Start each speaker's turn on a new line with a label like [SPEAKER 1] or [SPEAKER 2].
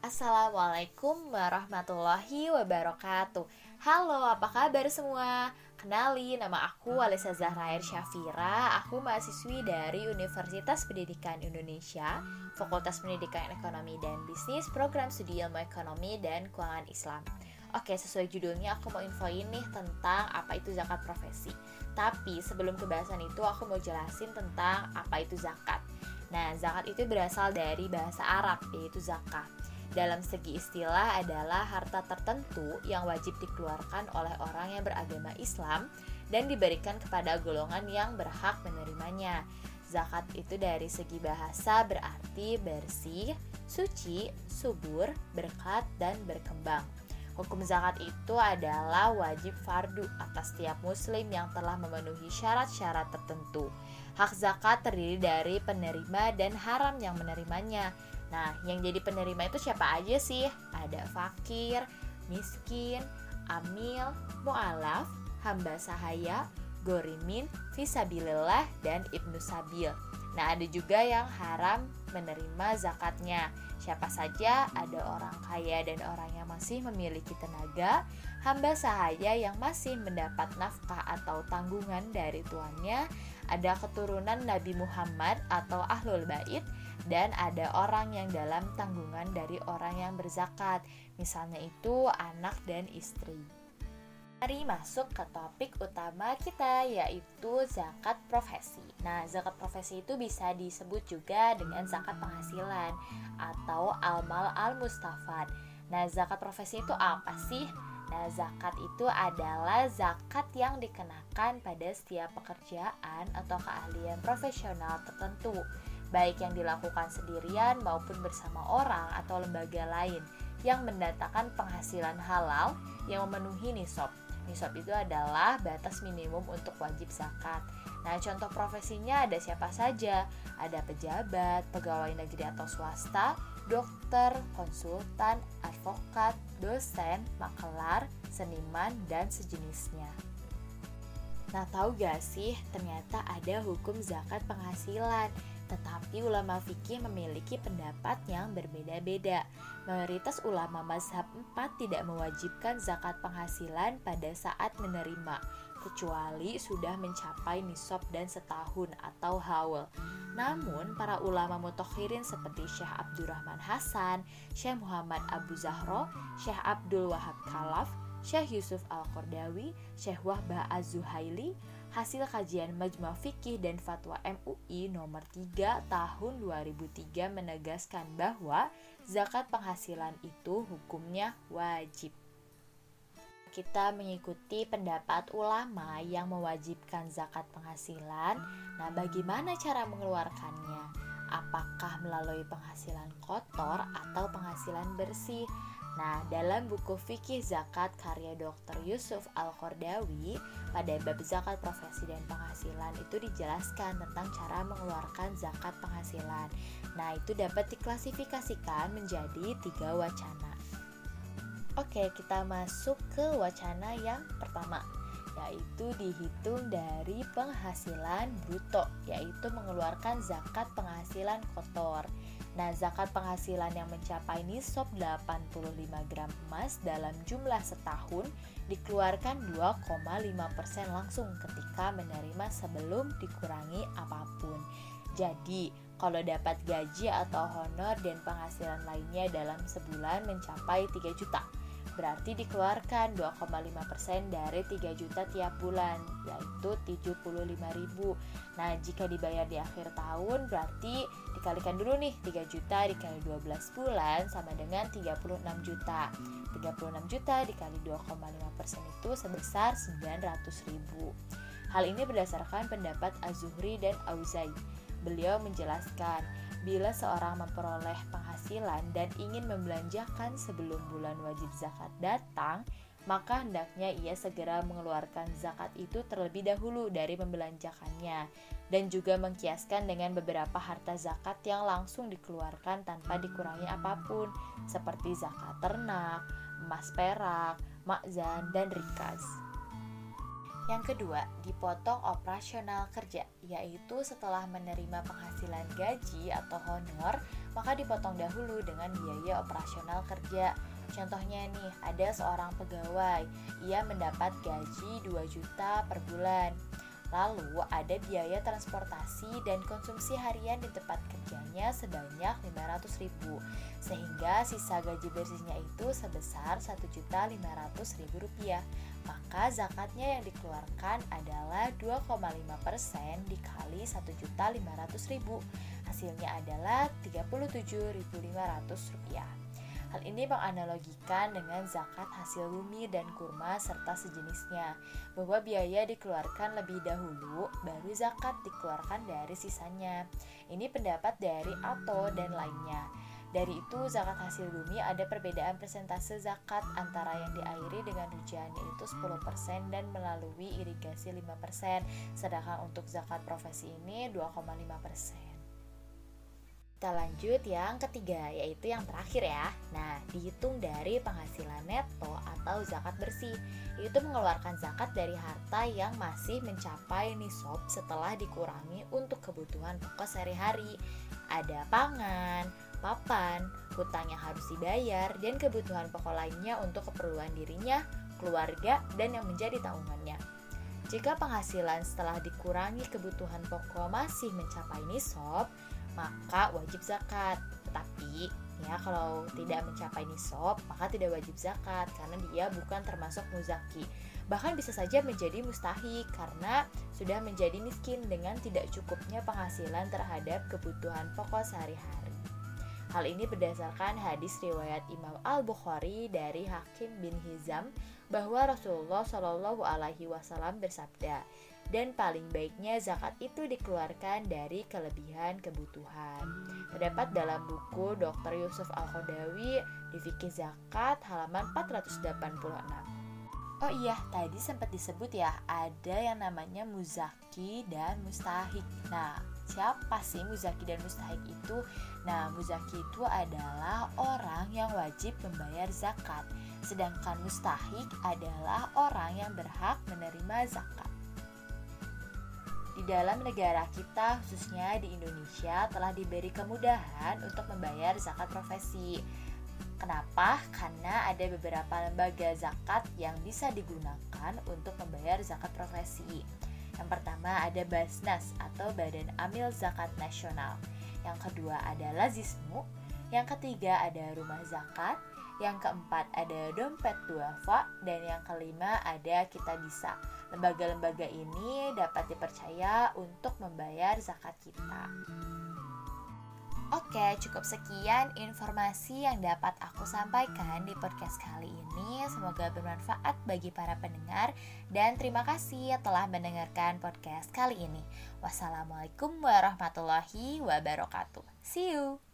[SPEAKER 1] Assalamualaikum warahmatullahi wabarakatuh. Halo, apa kabar semua? Kenali, nama aku Alisa Zahrair Syafira. Aku mahasiswi dari Universitas Pendidikan Indonesia Fakultas Pendidikan Ekonomi dan Bisnis Program Studi Ilmu Ekonomi dan Keuangan Islam. Oke, sesuai judulnya aku mau infoin nih tentang apa itu zakat profesi. Tapi sebelum ke bahasan itu aku mau jelasin tentang apa itu zakat. Nah, zakat itu berasal dari bahasa Arab, yaitu zakat dalam segi istilah adalah harta tertentu yang wajib dikeluarkan oleh orang yang beragama Islam dan diberikan kepada golongan yang berhak menerimanya. Zakat itu dari segi bahasa berarti bersih, suci, subur, berkat, dan berkembang. Hukum zakat itu adalah wajib fardu atas setiap muslim yang telah memenuhi syarat-syarat tertentu. Hak zakat terdiri dari penerima dan haram yang menerimanya. Nah, yang jadi penerima itu siapa aja sih? Ada fakir, miskin, amil, mu'alaf, hamba sahaya, gorimin, visabilillah, dan ibnu sabil. Nah, ada juga yang haram menerima zakatnya. Siapa saja ada orang kaya dan orang yang masih memiliki tenaga, hamba sahaya yang masih mendapat nafkah atau tanggungan dari tuannya, ada keturunan Nabi Muhammad atau Ahlul Bait, dan ada orang yang dalam tanggungan dari orang yang berzakat, misalnya itu anak dan istri. Mari masuk ke topik utama kita yaitu zakat profesi. Nah, zakat profesi itu bisa disebut juga dengan zakat penghasilan atau almal al-mustafad. Nah, zakat profesi itu apa sih? Nah, zakat itu adalah zakat yang dikenakan pada setiap pekerjaan atau keahlian profesional tertentu baik yang dilakukan sendirian maupun bersama orang atau lembaga lain yang mendatangkan penghasilan halal yang memenuhi nisab. Nisab itu adalah batas minimum untuk wajib zakat. Nah, contoh profesinya ada siapa saja? Ada pejabat, pegawai negeri atau swasta, dokter, konsultan, advokat, dosen, makelar, seniman, dan sejenisnya. Nah, tahu gak sih, ternyata ada hukum zakat penghasilan tetapi ulama fikih memiliki pendapat yang berbeda-beda. Mayoritas ulama mazhab 4 tidak mewajibkan zakat penghasilan pada saat menerima, kecuali sudah mencapai nisab dan setahun atau haul. Namun, para ulama mutokhirin seperti Syekh Abdurrahman Hasan, Syekh Muhammad Abu Zahro, Syekh Abdul Wahab Khalaf, Syekh Yusuf Al-Qardawi, Syekh Wahbah Az-Zuhaili, hasil kajian Majma Fikih dan Fatwa MUI nomor 3 tahun 2003 menegaskan bahwa zakat penghasilan itu hukumnya wajib. Kita mengikuti pendapat ulama yang mewajibkan zakat penghasilan. Nah, bagaimana cara mengeluarkannya? Apakah melalui penghasilan kotor atau penghasilan bersih? Nah, dalam buku Fikih Zakat karya Dr. Yusuf Al-Qardawi pada bab zakat profesi dan penghasilan itu dijelaskan tentang cara mengeluarkan zakat penghasilan. Nah, itu dapat diklasifikasikan menjadi tiga wacana. Oke, kita masuk ke wacana yang pertama, yaitu dihitung dari penghasilan bruto, yaitu mengeluarkan zakat penghasilan kotor. Nah, zakat penghasilan yang mencapai nisab 85 gram emas dalam jumlah setahun dikeluarkan 2,5% langsung ketika menerima sebelum dikurangi apa pun. Jadi, kalau dapat gaji atau honor dan penghasilan lainnya dalam sebulan mencapai 3 juta, berarti dikeluarkan 2,5% dari 3 juta tiap bulan, yaitu 75.000. Nah, jika dibayar di akhir tahun berarti dikalikan dulu nih 3 juta dikali 12 bulan sama dengan 36 juta. 36 juta dikali 2,5% itu sebesar 900.000. Hal ini berdasarkan pendapat Az-Zuhri dan Auzai. Beliau menjelaskan, bila seorang memperoleh penghasilan dan ingin membelanjakan sebelum bulan wajib zakat datang, maka hendaknya ia segera mengeluarkan zakat itu terlebih dahulu dari membelanjakannya dan juga mengkiaskan dengan beberapa harta zakat yang langsung dikeluarkan tanpa dikurangi apa pun seperti zakat ternak, emas perak, makzan, dan rikas. Yang kedua, dipotong operasional kerja, yaitu setelah menerima penghasilan gaji atau honor, maka dipotong dahulu dengan biaya operasional kerja. Contohnya nih, ada seorang pegawai, ia mendapat gaji 2 juta per bulan. Lalu ada biaya transportasi dan konsumsi harian di tempat kerjanya sebanyak 500 ribu. Sehingga sisa gaji bersihnya itu sebesar 1.500.000 rupiah. Maka zakatnya yang dikeluarkan adalah 2,5% dikali 1.500.000 Hasilnya adalah 37.500 rupiah Hal ini menganalogikan dengan zakat hasil bumi dan kurma serta sejenisnya, bahwa biaya dikeluarkan lebih dahulu, baru zakat dikeluarkan dari sisanya. Ini pendapat dari Ato dan lainnya. Dari itu, zakat hasil bumi ada perbedaan persentase zakat antara yang diairi dengan hujan yaitu 10% dan melalui irigasi 5%, sedangkan untuk zakat profesi ini 2,5%. Kita lanjut yang ketiga, yaitu yang terakhir ya. Nah, dihitung dari penghasilan neto atau zakat bersih, yaitu mengeluarkan zakat dari harta yang masih mencapai nisab setelah dikurangi untuk kebutuhan pokok sehari-hari. Ada pangan, papan, hutang yang harus dibayar, dan kebutuhan pokok lainnya untuk keperluan dirinya, keluarga, dan yang menjadi tanggungannya. Jika penghasilan setelah dikurangi kebutuhan pokok masih mencapai nisab, maka wajib zakat. Tetapi ya kalau tidak mencapai nisab maka tidak wajib zakat karena dia bukan termasuk muzaki. Bahkan bisa saja menjadi mustahik karena sudah menjadi miskin dengan tidak cukupnya penghasilan terhadap kebutuhan pokok sehari-hari. Hal ini berdasarkan hadis riwayat Imam Al-Bukhari dari Hakim bin Hizam bahwa Rasulullah Shallallahu alaihi wasallam bersabda, dan paling baiknya zakat itu dikeluarkan dari kelebihan kebutuhan. Terdapat dalam buku Dr. Yusuf Al-Khodawi di Fikih Zakat halaman 486. Oh iya, tadi sempat disebut ya, ada yang namanya muzaki dan mustahik. Nah, siapa sih muzaki dan mustahik itu? Nah, muzaki itu adalah orang yang wajib membayar zakat, sedangkan mustahik adalah orang yang berhak menerima zakat. Dalam negara kita, khususnya di Indonesia, telah diberi kemudahan untuk membayar zakat profesi. Kenapa? Karena ada beberapa lembaga zakat yang bisa digunakan untuk membayar zakat profesi. Yang pertama ada Basnas atau Badan Amil Zakat Nasional. Yang kedua adalah Zismu. Yang ketiga ada Rumah Zakat. Yang keempat ada Dompet Duafa dan yang kelima ada Kita Bisa. Lembaga-lembaga ini dapat dipercaya untuk membayar zakat kita. Oke, cukup sekian informasi yang dapat aku sampaikan di podcast kali ini. Semoga bermanfaat bagi para pendengar dan terima kasih telah mendengarkan podcast kali ini. Wassalamualaikum warahmatullahi wabarakatuh. See you.